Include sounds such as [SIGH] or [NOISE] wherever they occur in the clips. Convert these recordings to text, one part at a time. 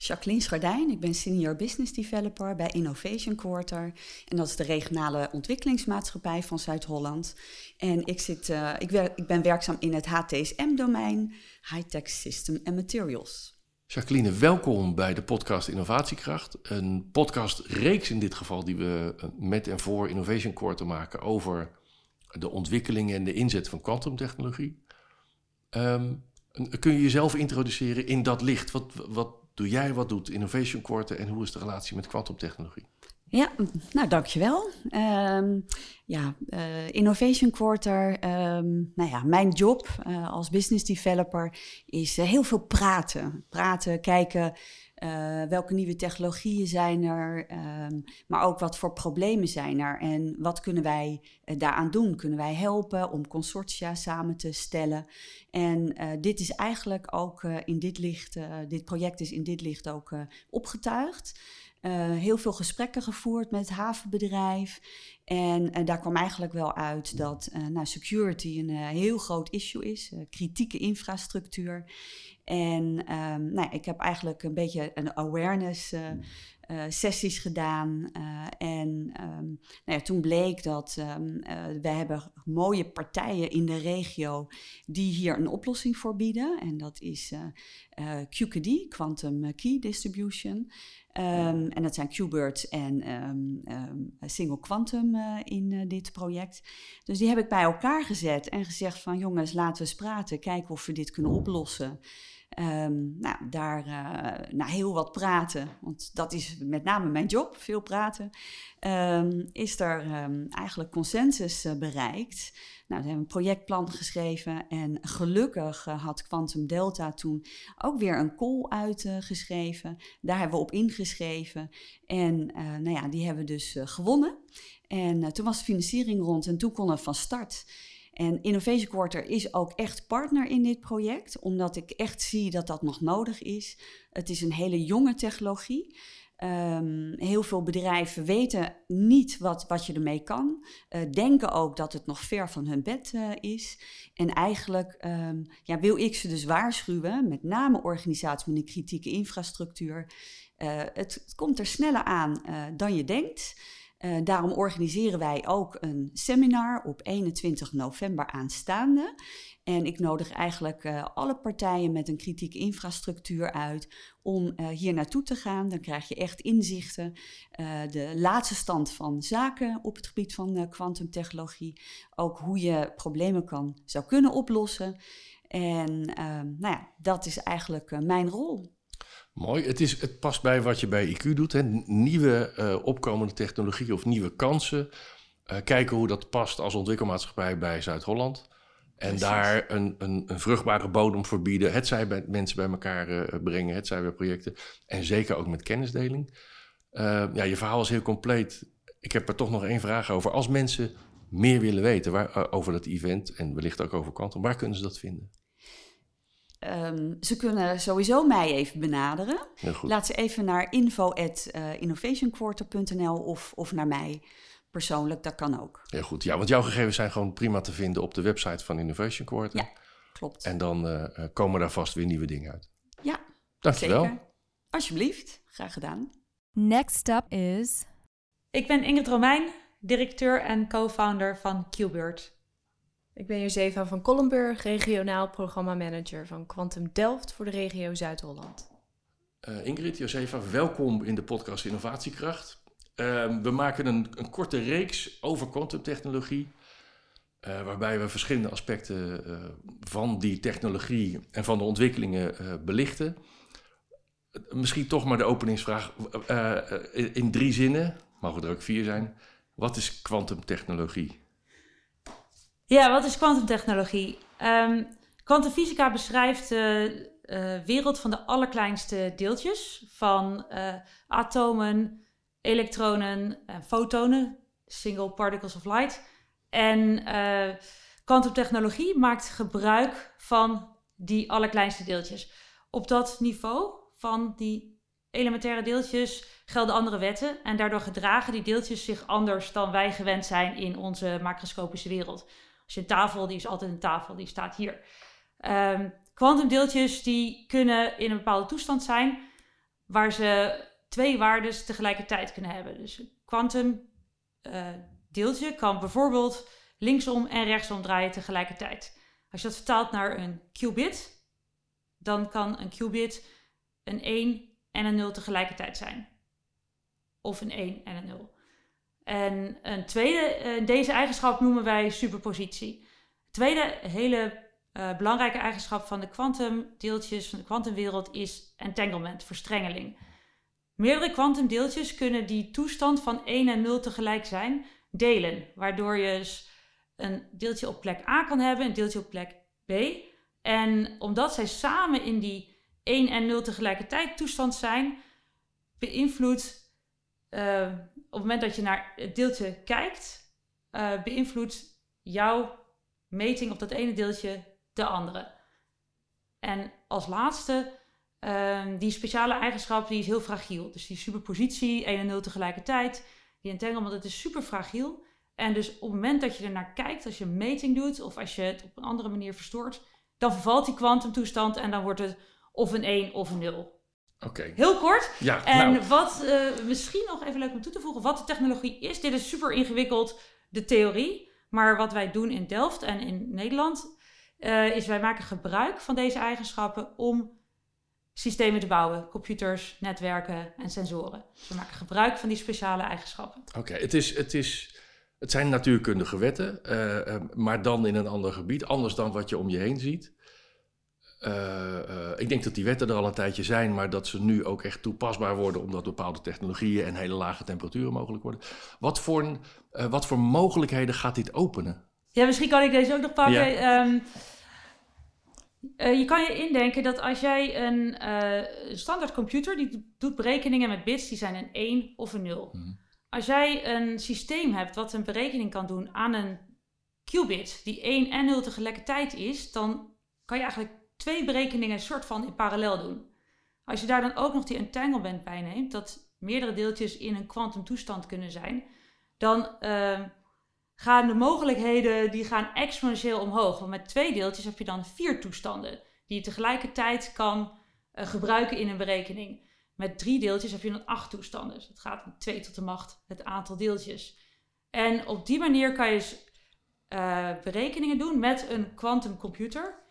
Jacqueline Schardijn, ik ben Senior Business Developer bij Innovation Quarter. En dat is de regionale ontwikkelingsmaatschappij van Zuid-Holland. En ik, zit, uh, ik, ik ben werkzaam in het HTSM-domein, High-Tech System and Materials. Jacqueline, welkom bij de podcast Innovatiekracht. Een podcastreeks in dit geval die we eh, met en voor Innovation Quarter maken over de ontwikkeling en de inzet van kwantumtechnologie. Um, kun je jezelf introduceren in dat licht? Wat, wat doe jij, wat doet Innovation Quarter en hoe is de relatie met kwantumtechnologie? Ja, nou dankjewel. Um, ja, uh, Innovation Quarter, um, nou ja, mijn job uh, als business developer is uh, heel veel praten. Praten, kijken uh, welke nieuwe technologieën zijn er, um, maar ook wat voor problemen zijn er en wat kunnen wij uh, daaraan doen? Kunnen wij helpen om consortia samen te stellen? En uh, dit is eigenlijk ook in dit licht, dit project is in dit licht ook opgetuigd. Heel veel gesprekken gevoerd met het havenbedrijf. En, en daar kwam eigenlijk wel uit dat nou, security een heel groot issue is, kritieke infrastructuur. En um, nou, ik heb eigenlijk een beetje een awareness uh, sessies gedaan. Uh, en um, nou ja, toen bleek dat um, we hebben mooie partijen in de regio die hier een oplossing voor bieden. En dat is QKD, Quantum Key Distribution. Um, en dat zijn Qbert en Single Quantum in dit project. Dus die heb ik bij elkaar gezet en gezegd van jongens, laten we eens praten, kijken of we dit kunnen oplossen. Um, nou, daar uh, heel wat praten, want dat is met name mijn job, veel praten. Um, is er um, eigenlijk consensus uh, bereikt. Nou, we hebben een projectplan geschreven en gelukkig uh, had Quantum Delta toen ook weer een call uitgeschreven. Daar hebben we op ingeschreven en nou ja, die hebben we dus gewonnen. En toen was de financiering rond en toen kon het van start. En Innovation Quarter is ook echt partner in dit project, omdat ik echt zie dat dat nog nodig is. Het is een hele jonge technologie. Um, heel veel bedrijven weten niet wat, wat je ermee kan, uh, denken ook dat het nog ver van hun bed uh, is. En eigenlijk um, ja, wil ik ze dus waarschuwen, met name organisaties met een kritieke infrastructuur. Het, het, komt er sneller aan dan je denkt. Uh, daarom organiseren wij ook een seminar op 21 november aanstaande. En ik nodig eigenlijk uh, alle partijen met een kritieke infrastructuur uit om uh, hier naartoe te gaan. Dan krijg je echt inzichten, de laatste stand van zaken op het gebied van kwantumtechnologie. ook hoe je problemen kan, zou kunnen oplossen. En nou ja, dat is eigenlijk mijn rol. Mooi. Het, is, het past bij wat je bij IQ doet. Hè? Nieuwe uh, opkomende technologie of nieuwe kansen. Uh, kijken hoe dat past als ontwikkelmaatschappij bij Zuid-Holland. En Precies. daar een, een, een, vruchtbare bodem voor bieden. Het zij bij mensen bij elkaar uh, brengen, het zij bij projecten. En zeker ook met kennisdeling. ja, je verhaal is heel compleet. Ik heb er toch nog één vraag over. Als mensen meer willen weten waar, over dat event en wellicht ook over Quantum, waar kunnen ze dat vinden? Um, ze kunnen sowieso mij even benaderen. Laat ze even naar info.innovationquarter.nl of, of naar mij persoonlijk, dat kan ook. Ja, goed. Ja, want jouw gegevens zijn gewoon prima te vinden op de website van Innovation Quarter. Ja, klopt. En dan uh, komen daar vast weer nieuwe dingen uit. Ja, Dankjewel. Zeker. Alsjeblieft, graag gedaan. Next up is... Ik ben Ingrid Romein, directeur en co-founder van Qbird. Ik ben Josefa van Kollenburg, regionaal programmamanager van Quantum Delft voor de regio Zuid-Holland. Uh, Ingrid, Josefa, welkom in de podcast Innovatiekracht. Uh, we maken een, een, korte reeks over quantumtechnologie, uh, waarbij we verschillende aspecten uh, van die technologie en van de ontwikkelingen belichten. Misschien toch maar de openingsvraag in, in drie zinnen, mogen er ook vier zijn. Wat is kwantumtechnologie? Ja, wat is kwantumtechnologie? Um, kwantumfysica beschrijft uh, uh, wereld van de allerkleinste deeltjes, van uh, atomen, elektronen en fotonen, single particles of light. En kwantumtechnologie maakt gebruik van die allerkleinste deeltjes. Op dat niveau van die elementaire deeltjes gelden andere wetten en daardoor gedragen die deeltjes zich anders dan wij gewend zijn in onze macroscopische wereld. Je een tafel, die is altijd een tafel, die staat hier. Kwantumdeeltjes um, die kunnen in een bepaalde toestand zijn waar ze twee waarden tegelijkertijd kunnen hebben. Dus een kwantum uh, deeltje kan bijvoorbeeld linksom en rechtsom draaien tegelijkertijd. Als je dat vertaalt naar een qubit, dan kan een qubit een 1 en een 0 tegelijkertijd zijn. Of een 1 en een 0. En een tweede, uh, deze eigenschap noemen wij superpositie. Tweede hele uh, belangrijke eigenschap van de kwantumdeeltjes van de kwantumwereld is entanglement, verstrengeling. Meerdere kwantumdeeltjes kunnen die toestand van 1 en 0 tegelijk zijn delen, waardoor je dus een deeltje op plek A kan hebben, een deeltje op plek B. En omdat zij samen in die 1 en 0 tegelijkertijd toestand zijn, beïnvloedt op het moment dat je naar het deeltje kijkt, uh, beïnvloedt jouw meting op dat ene deeltje de andere. En als laatste, uh, die speciale eigenschap die is heel fragiel. Dus die superpositie, 1 en 0 tegelijkertijd, die entanglement, dat is super fragiel. En dus op het moment dat je er naar kijkt, als je een meting doet of als je het op een andere manier verstoort, dan vervalt die kwantumtoestand en dan wordt het of een 1 of een 0. Oké. Heel kort. Ja, en nou. wat uh, misschien nog even leuk om toe te voegen, wat de technologie is. Dit is super ingewikkeld, de theorie. Maar wat wij doen in Delft en in Nederland, uh, is wij maken gebruik van deze eigenschappen om systemen te bouwen. Computers, netwerken en sensoren. Dus we maken gebruik van die speciale eigenschappen. Oké, het, is, het, is, het zijn natuurkundige wetten, uh, maar dan in een ander gebied. Anders dan wat je om je heen ziet. Ik denk dat die wetten er al een tijdje zijn, maar dat ze nu ook echt toepasbaar worden omdat bepaalde technologieën en hele lage temperaturen mogelijk worden. Wat voor, wat voor mogelijkheden gaat dit openen? Ja, misschien kan ik deze ook nog pakken. Ja. Um, uh, je kan je indenken dat als jij een uh, standaard computer, die doet berekeningen met bits, die zijn een 1 of een 0. Mm. Als jij een systeem hebt wat een berekening kan doen aan een qubit, die 1 en 0 tegelijkertijd is, dan kan je eigenlijk twee berekeningen soort van in parallel doen. Als je daar dan ook nog die entanglement bij neemt, dat meerdere deeltjes in een kwantumtoestand kunnen zijn, dan uh, gaan de mogelijkheden die gaan exponentieel omhoog. Want met twee deeltjes heb je dan vier toestanden die je tegelijkertijd kan uh, gebruiken in een berekening. Met drie deeltjes heb je dan acht toestanden. Dus het gaat met 2 tot de macht het aantal deeltjes. En op die manier kan je uh, berekeningen doen met een quantumcomputer,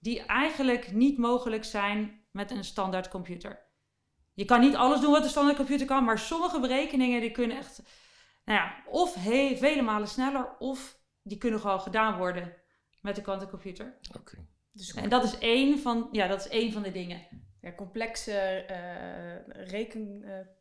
die eigenlijk niet mogelijk zijn met een standaard computer. Je kan niet alles doen wat een standaard computer kan, maar sommige berekeningen die kunnen echt nou ja, of vele malen sneller, of die kunnen gewoon gedaan worden met de quantumcomputer. Oké. Dus en dat is één van, ja, dat is één van de dingen. Ja, complexe uh, rekenmodules uh,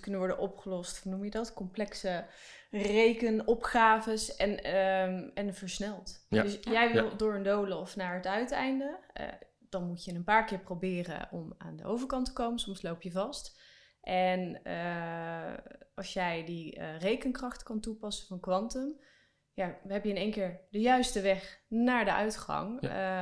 kunnen worden opgelost, hoe noem je dat? Complexe rekenopgaves en, um, en versneld. Ja. Dus jij wil Ja. door een doolhof naar het uiteinde. eh, dan moet je een paar keer proberen om aan de overkant te komen. Soms loop je vast. En eh, als jij die eh, rekenkracht kan toepassen van kwantum, ja, heb je in één keer de juiste weg naar de uitgang,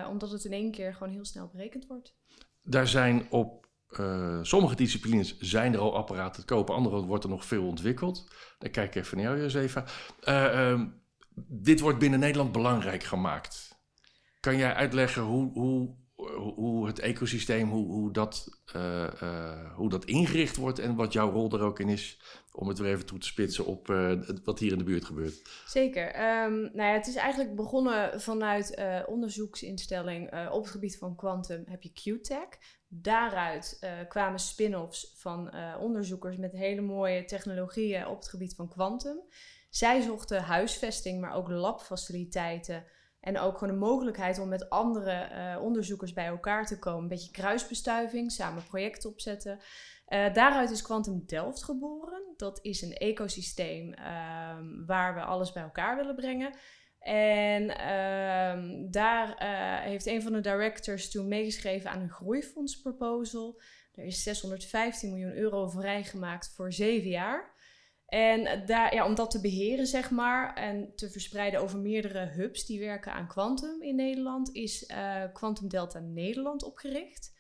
omdat het in één keer gewoon heel snel berekend wordt. Daar zijn op eh, sommige disciplines zijn er al apparaten te kopen, andere wordt er nog veel ontwikkeld. Dan kijk ik even naar jou, Josefa. Eh, ehm, dit wordt binnen Nederland belangrijk gemaakt. Kan jij uitleggen hoe, hoe, hoe- het ecosysteem, hoe, hoe, dat, eh, hoe dat ingericht wordt en wat jouw rol er ook in is, om het weer even toe te spitsen op wat hier in de buurt gebeurt? Zeker. Ehm, nou ja, het is eigenlijk begonnen vanuit onderzoeksinstelling op het gebied van kwantum heb je QTech. Daaruit eh, kwamen spin-offs van eh, onderzoekers met hele mooie technologieën op het gebied van kwantum. Zij zochten huisvesting, maar ook labfaciliteiten en ook gewoon de mogelijkheid om met andere eh, onderzoekers bij elkaar te komen. Een beetje kruisbestuiving, samen projecten opzetten. Daaruit is Quantum Delft geboren. Dat is een ecosysteem ehm, waar we alles bij elkaar willen brengen. En ehm, daar eh, heeft een van de directors toen meegeschreven aan een groeifondsproposal. Er is 615 miljoen euro vrijgemaakt voor zeven jaar. En daar, ja, om dat te beheren, zeg maar, en te verspreiden over meerdere hubs die werken aan quantum in Nederland, is uh, Quantum Delta Nederland opgericht.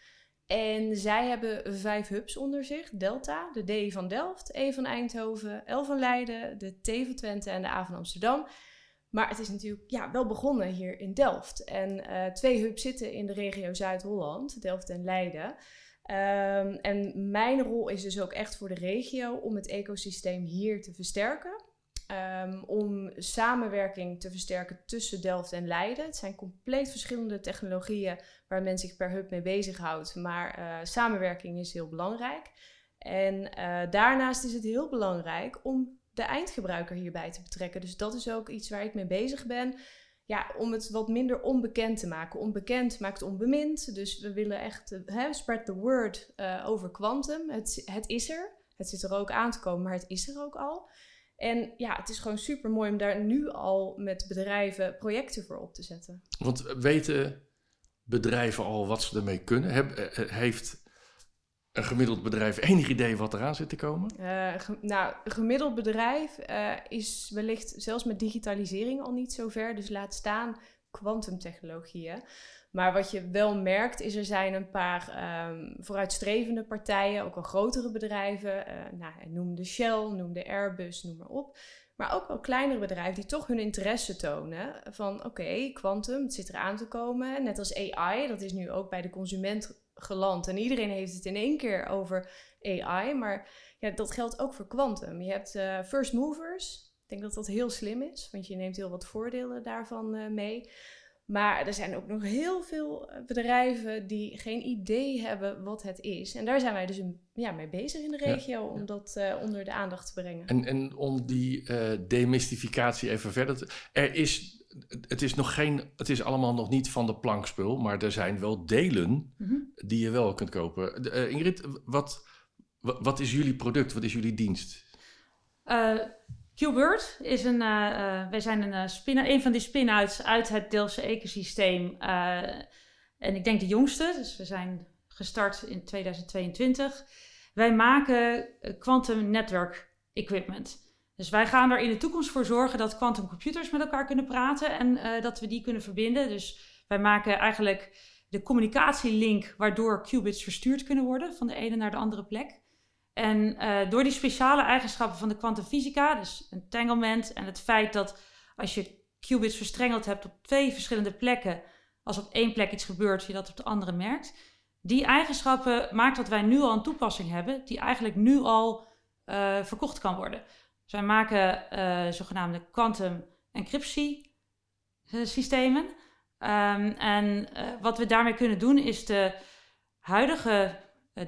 En zij hebben vijf hubs onder zich: Delta, de D van Delft, E van Eindhoven, L van Leiden, de T van Twente en de A van Amsterdam. Maar het is natuurlijk ja, wel begonnen hier in Delft. En uh, twee hubs zitten in de regio Zuid-Holland, Delft en Leiden. Um, en mijn rol is dus ook echt voor de regio om het ecosysteem hier te versterken. Um, om samenwerking te versterken tussen Delft en Leiden. Het zijn compleet verschillende technologieën waar men zich per hub mee bezighoudt. Maar uh, samenwerking is heel belangrijk. En uh, daarnaast is het heel belangrijk om de eindgebruiker hierbij te betrekken. Dus dat is ook iets waar ik mee bezig ben. Ja, om het wat minder onbekend te maken. Onbekend maakt onbemind. Dus we willen echt uh, spread the word uh, over quantum. Het, het is er. Het zit er ook aan te komen, maar het is er ook al. En ja, het is gewoon super mooi om daar nu al met bedrijven projecten voor op te zetten. Want weten bedrijven al wat ze ermee kunnen? Eh, heeft een gemiddeld bedrijf enig idee wat eraan zit te komen? Ge nou, een gemiddeld bedrijf uh, is wellicht zelfs met digitalisering al niet zo ver. Dus laat staan kwantumtechnologieën. Maar wat je wel merkt is er zijn een paar um, vooruitstrevende partijen, ook wel grotere bedrijven. Uh, nou, noem de Shell, noem de Airbus, noem maar op. Maar ook wel kleinere bedrijven die toch hun interesse tonen van oké, quantum, het zit eraan te komen. Net als AI, dat is nu ook bij de consument geland. En iedereen heeft het in één keer over AI. Maar ja, dat geldt ook voor quantum. Je hebt uh, first movers. Ik denk dat dat heel slim is, want je neemt heel wat voordelen daarvan uh, mee. Maar er zijn ook nog heel veel eh, bedrijven die geen idee hebben wat het is. En daar zijn wij dus ja, mee bezig in de regio ja, ja. om dat uh, onder de aandacht te brengen. En, en om die uh, demystificatie even verder te... Er is het is nog geen, het is allemaal nog niet van de plankspul, maar er zijn wel delen mm -hmm. die je wel kunt kopen. Uh, Ingrid, wat, wat is jullie product? Wat is jullie dienst? Uh, QBird is een, uh, wij zijn een, spin een van die spin-outs uit het Delftse ecosysteem. en ik denk de jongste, dus we zijn gestart in 2022. Wij maken quantum network equipment. Dus wij gaan er in de toekomst voor zorgen dat quantumcomputers met elkaar kunnen praten en dat we die kunnen verbinden. Dus wij maken eigenlijk de communicatielink waardoor qubits verstuurd kunnen worden van de ene naar de andere plek. En uh, door die speciale eigenschappen van de kwantumfysica, dus entanglement en het feit dat als je qubits verstrengeld hebt op twee verschillende plekken, als op één plek iets gebeurt, je dat op de andere merkt. Die eigenschappen maakt dat wij nu al een toepassing hebben die eigenlijk nu al uh, verkocht kan worden. Wij maken uh, zogenaamde quantum encryptie systemen. Um, en wat we daarmee kunnen doen is de huidige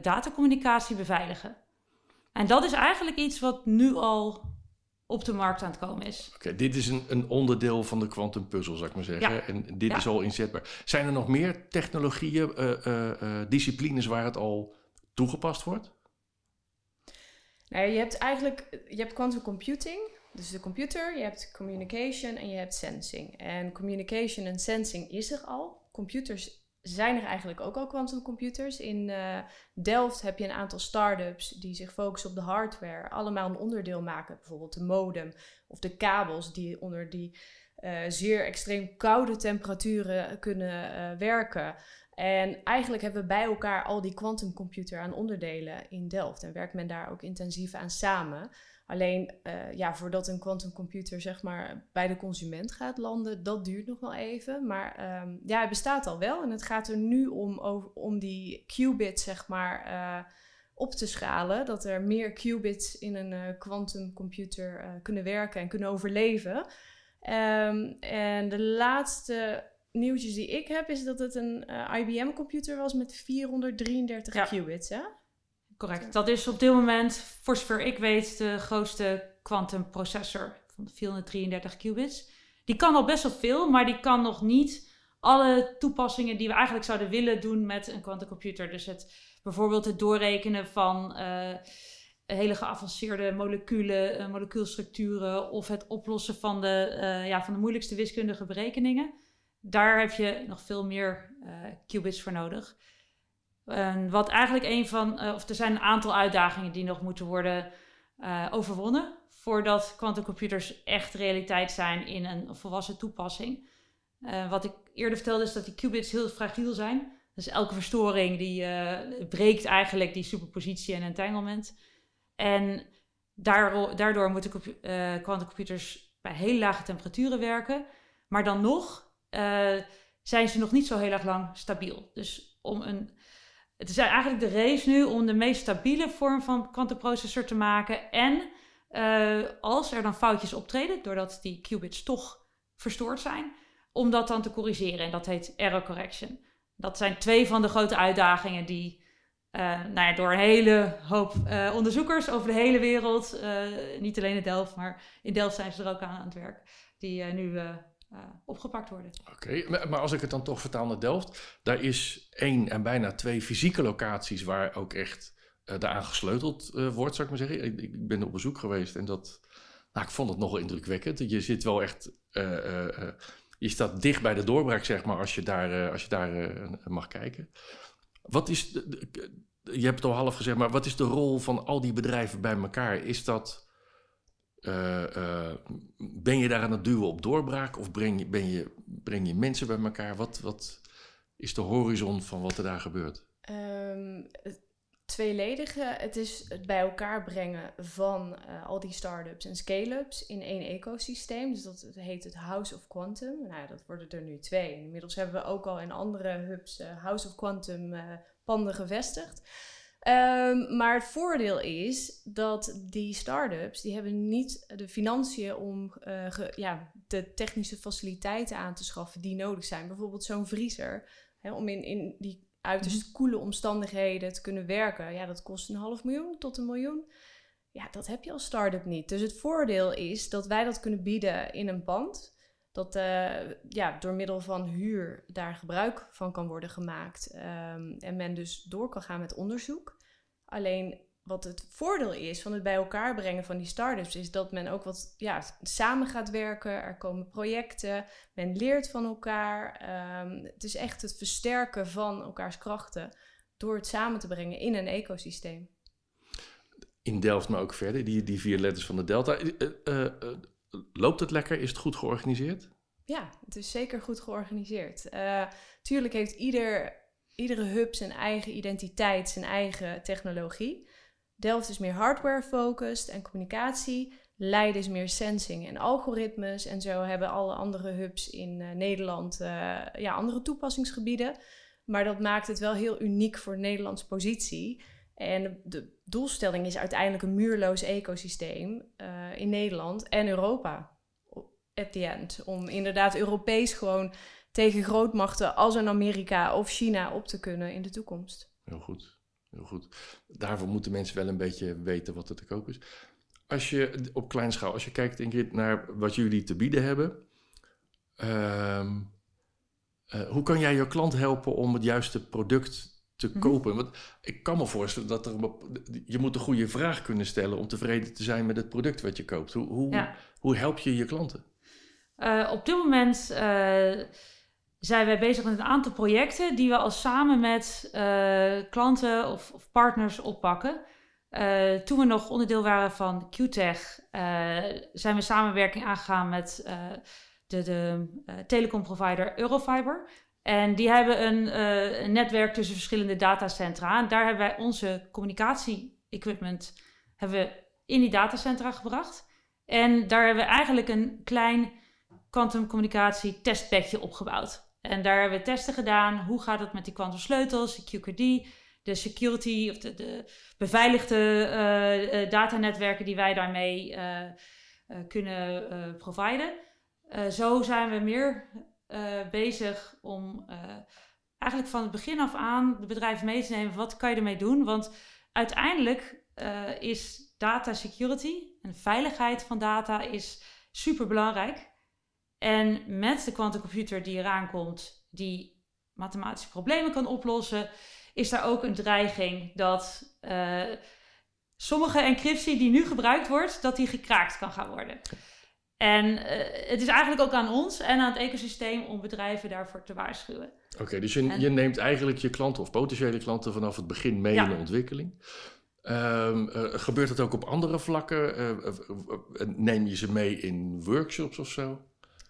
datacommunicatie beveiligen. En dat is eigenlijk iets wat nu al op de markt aan het komen is. Oké, okay, dit is een, een, onderdeel van de quantum puzzel, zou ik maar zeggen. Ja. En dit ja. is al inzetbaar. Zijn er nog meer technologieën, disciplines waar het al toegepast wordt? Nou, je hebt eigenlijk, je hebt quantum computing, dus de computer, je hebt communication en je hebt sensing. En communication en sensing is er al. Computers zijn er eigenlijk ook al quantum computers. In uh, Delft heb je een aantal start-ups die zich focussen op de hardware, allemaal een onderdeel maken. Bijvoorbeeld de modem of de kabels die onder die uh, zeer extreem koude temperaturen kunnen uh, werken. En eigenlijk hebben we bij elkaar al die quantumcomputer aan onderdelen in Delft. En werkt men daar ook intensief aan samen. Alleen, uh, ja, voordat een quantumcomputer zeg maar bij de consument gaat landen, dat duurt nog wel even. Maar um, ja, het bestaat al wel. En het gaat er nu om, over, om die qubits zeg maar uh, op te schalen. Dat er meer qubits in een quantumcomputer uh, kunnen werken en kunnen overleven. Um, en de laatste nieuwtjes die ik heb, is dat het een IBM-computer was met 433 ja. qubits. Hè? Correct. Dat is op dit moment, voor zover ik weet, de grootste quantumprocessor van 433 qubits. Die kan al best wel veel, maar die kan nog niet alle toepassingen die we eigenlijk zouden willen doen met een quantumcomputer. Dus het, bijvoorbeeld het doorrekenen van uh, hele geavanceerde moleculen, uh, molecuulstructuren of het oplossen van de, uh, ja, van de moeilijkste wiskundige berekeningen. Daar heb je nog veel meer qubits voor nodig. Wat eigenlijk een van, of er zijn een aantal uitdagingen die nog moeten worden overwonnen voordat quantumcomputers echt realiteit zijn in een volwassen toepassing. wat ik eerder vertelde is dat die qubits heel fragiel zijn. Dus elke verstoring die breekt eigenlijk die superpositie en entanglement. En daardoor moeten quantumcomputers bij hele lage temperaturen werken. Maar dan nog zijn ze nog niet zo heel erg lang stabiel. Dus om een, het is eigenlijk de race nu om de meest stabiele vorm van kwantumprocessor te maken. En uh, als er dan foutjes optreden, doordat die qubits toch verstoord zijn, om dat dan te corrigeren. En dat heet error correction. Dat zijn twee van de grote uitdagingen die uh, nou ja, door een hele hoop uh, onderzoekers over de hele wereld. Niet alleen in Delft, maar in Delft zijn ze er ook aan aan het werk. Die nu opgepakt worden. Oké, maar als ik het dan toch vertaal naar Delft. Daar is één en bijna twee fysieke locaties waar ook echt daaraan gesleuteld wordt, zou ik maar zeggen. Ik, ik, ben op bezoek geweest en dat... Nou, ik vond het nogal indrukwekkend. Je zit wel echt... je staat dicht bij de doorbraak, zeg maar, als je daar, als je daar mag kijken. Wat is, de, je hebt het al half gezegd, maar wat is de rol van al die bedrijven bij elkaar? Is dat, uh, uh, ben je daar aan het duwen op doorbraak of breng je, ben je, breng je mensen bij elkaar? Wat, wat is de horizon van wat er daar gebeurt? Um, tweeledige. Het is het bij elkaar brengen van uh, al die start-ups en scale-ups in één ecosysteem. Dus dat heet het House of Quantum. Nou dat worden er nu twee. Inmiddels hebben we ook al in andere hubs House of Quantum panden gevestigd. Um, maar het voordeel is dat die start-ups, die hebben niet de financiën om ge, ja, de technische faciliteiten aan te schaffen die nodig zijn. Bijvoorbeeld zo'n vriezer. Hè, om in, in die uiterst mm koele omstandigheden te kunnen werken. Ja, dat kost een half miljoen tot een miljoen. Ja, dat heb je als start-up niet. Dus het voordeel is dat wij dat kunnen bieden in een pand. Dat uh, ja, door middel van huur daar gebruik van kan worden gemaakt. Um, en men dus door kan gaan met onderzoek. Alleen wat het voordeel is van het bij elkaar brengen van die start-ups, is dat men ook wat ja, samen gaat werken. Er komen projecten, men leert van elkaar. Um, het is echt het versterken van elkaars krachten door het samen te brengen in een ecosysteem. In Delft, maar ook verder, die, die vier letters van de Delta. Uh, uh, loopt het lekker? Is het goed georganiseerd? Ja, het is zeker goed georganiseerd. tuurlijk heeft ieder, iedere hub zijn eigen identiteit, zijn eigen technologie. Delft is meer hardware-focused en communicatie. Leiden is meer sensing en algoritmes. En zo hebben alle andere hubs in uh, Nederland uh, ja, andere toepassingsgebieden. Maar dat maakt het wel heel uniek voor Nederlands positie. En de doelstelling is uiteindelijk een muurloos ecosysteem uh, in Nederland en Europa. At the end. Om inderdaad Europees gewoon tegen grootmachten als een Amerika of China op te kunnen in de toekomst. Heel goed heel goed. Daarvoor moeten mensen wel een beetje weten wat er te koop is. Als je op kleine schaal, als je kijkt Ingrid naar wat jullie te bieden hebben, uh, uh, hoe kan jij je klant helpen om het juiste product te mm -hmm. kopen? Want ik kan me voorstellen dat er je moet een goede vraag kunnen stellen om tevreden te zijn met het product wat je koopt. Hoe, hoe, ja. hoe help je je klanten? Uh, op dit moment zijn wij bezig met een aantal projecten die we al samen met uh, klanten of, of, partners oppakken. Uh, toen we nog onderdeel waren van QTech, uh, zijn we samenwerking aangegaan met de, de telecomprovider Eurofiber. En die hebben een, netwerk tussen verschillende datacentra. En daar hebben wij onze communicatie-equipment hebben we in die datacentra gebracht. En daar hebben we eigenlijk een klein kwantumcommunicatie testbedje opgebouwd. En daar hebben we testen gedaan. Hoe gaat het met die kwantumsleutels, de QKD, de security of de, de beveiligde uh, datanetwerken die wij daarmee uh, kunnen providen. zo zijn we meer bezig om eigenlijk van het begin af aan de bedrijven mee te nemen. Wat kan je ermee doen? Want uiteindelijk is data security en veiligheid van data is super belangrijk. En met de quantumcomputer die eraan komt, die mathematische problemen kan oplossen, is daar ook een dreiging dat uh, sommige encryptie die nu gebruikt wordt, dat die gekraakt kan gaan worden. En eh, het is eigenlijk ook aan ons en aan het ecosysteem om bedrijven daarvoor te waarschuwen. Oké, dus je, En- je neemt eigenlijk je klanten of potentiële klanten vanaf het begin mee Ja. in de ontwikkeling. Ehm, eh, gebeurt dat ook op andere vlakken? Eh, eh, eh, neem je ze mee in workshops of zo?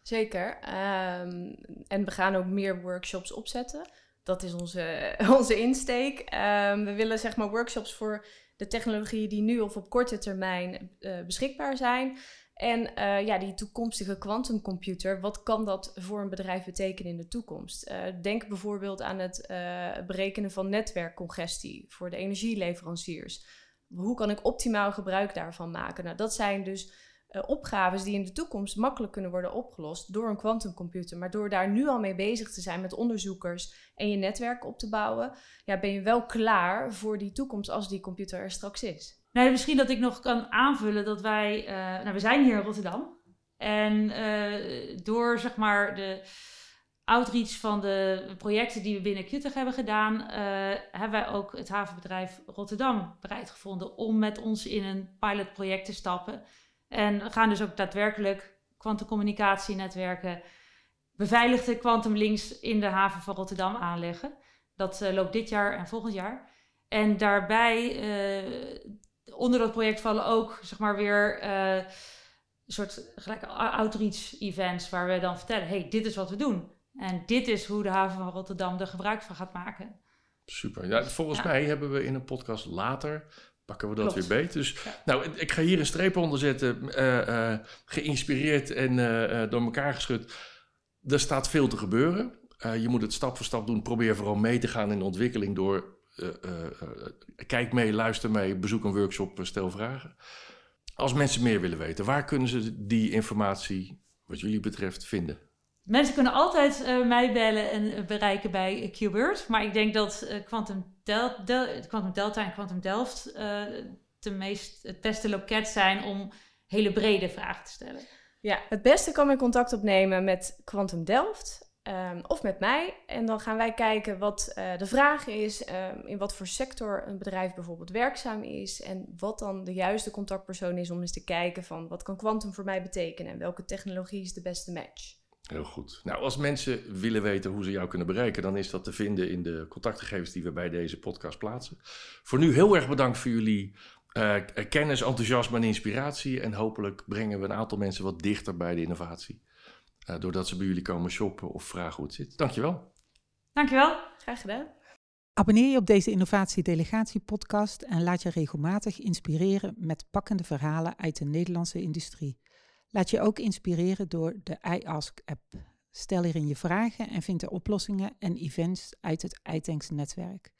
Zeker. Ehm, en we gaan ook meer workshops opzetten. Dat is onze, [LAUGHS] onze insteek. Ehm, we willen zeg maar workshops voor de technologieën die nu of op korte termijn eh, beschikbaar zijn. En eh, ja, die toekomstige quantumcomputer, wat kan dat voor een bedrijf betekenen in de toekomst? Eh, denk bijvoorbeeld aan het berekenen van netwerkcongestie voor de energieleveranciers. Hoe kan ik optimaal gebruik daarvan maken? Nou, dat zijn dus eh, opgaves die in de toekomst makkelijk kunnen worden opgelost door een quantumcomputer. Maar door daar nu al mee bezig te zijn met onderzoekers en je netwerk op te bouwen, ja, ben je wel klaar voor die toekomst als die computer er straks is. Misschien dat ik nog kan aanvullen dat wij, eh, nou, we zijn hier in Rotterdam. En eh, door zeg maar de outreach van de projecten die we binnen QTech hebben gedaan, hebben wij ook het havenbedrijf Rotterdam bereid gevonden om met ons in een pilotproject te stappen. En we gaan dus ook daadwerkelijk kwantumcommunicatienetwerken, beveiligde kwantumlinks in de haven van Rotterdam aanleggen. Dat eh, loopt dit jaar en volgend jaar. En daarbij, eh, onder dat project vallen ook, zeg maar, weer een soort gelijke outreach events waar we dan vertellen, hey, dit is wat we doen. En dit is hoe de haven van Rotterdam er gebruik van gaat maken. Super. Ja, volgens Ja. mij hebben we in een podcast later, pakken we dat Klopt. weer beet. Dus Ja. nou, ik ga hier een streep onder zetten, eh, eh, geïnspireerd en eh, door elkaar geschud. Er staat veel te gebeuren. Je moet het stap voor stap doen. Probeer vooral mee te gaan in de ontwikkeling door... kijk mee, luister mee, bezoek een workshop, stel vragen. Als mensen meer willen weten, waar kunnen ze die informatie, wat jullie betreft, vinden? Mensen kunnen altijd eh, mij bellen en eh, bereiken bij QBird. Maar ik denk dat eh, Quantum, Del Quantum Delta en Quantum Delft eh, de meest, het beste loket zijn om hele brede vragen te stellen. Ja, het beste kan men contact opnemen met Quantum Delft ehm, of met mij. En dan gaan wij kijken wat eh, de vraag is, ehm, in wat voor sector een bedrijf bijvoorbeeld werkzaam is. En wat dan de juiste contactpersoon is om eens te kijken van wat kan quantum voor mij betekenen en welke technologie is de beste match. Heel goed. Nou, als mensen willen weten hoe ze jou kunnen bereiken, dan is dat te vinden in de contactgegevens die we bij deze podcast plaatsen. Voor nu heel erg bedankt voor jullie eh, kennis, enthousiasme en inspiratie. En hopelijk brengen we een aantal mensen wat dichter bij de innovatie. eh, doordat ze bij jullie komen shoppen of vragen hoe het zit. Dankjewel. Dankjewel. Graag gedaan. Abonneer je op deze Innovatie Delegatie podcast en laat je regelmatig inspireren met pakkende verhalen uit de Nederlandse industrie. Laat je ook inspireren door de iAsk app. Stel hierin je vragen en vind er oplossingen en events uit het iTanks netwerk.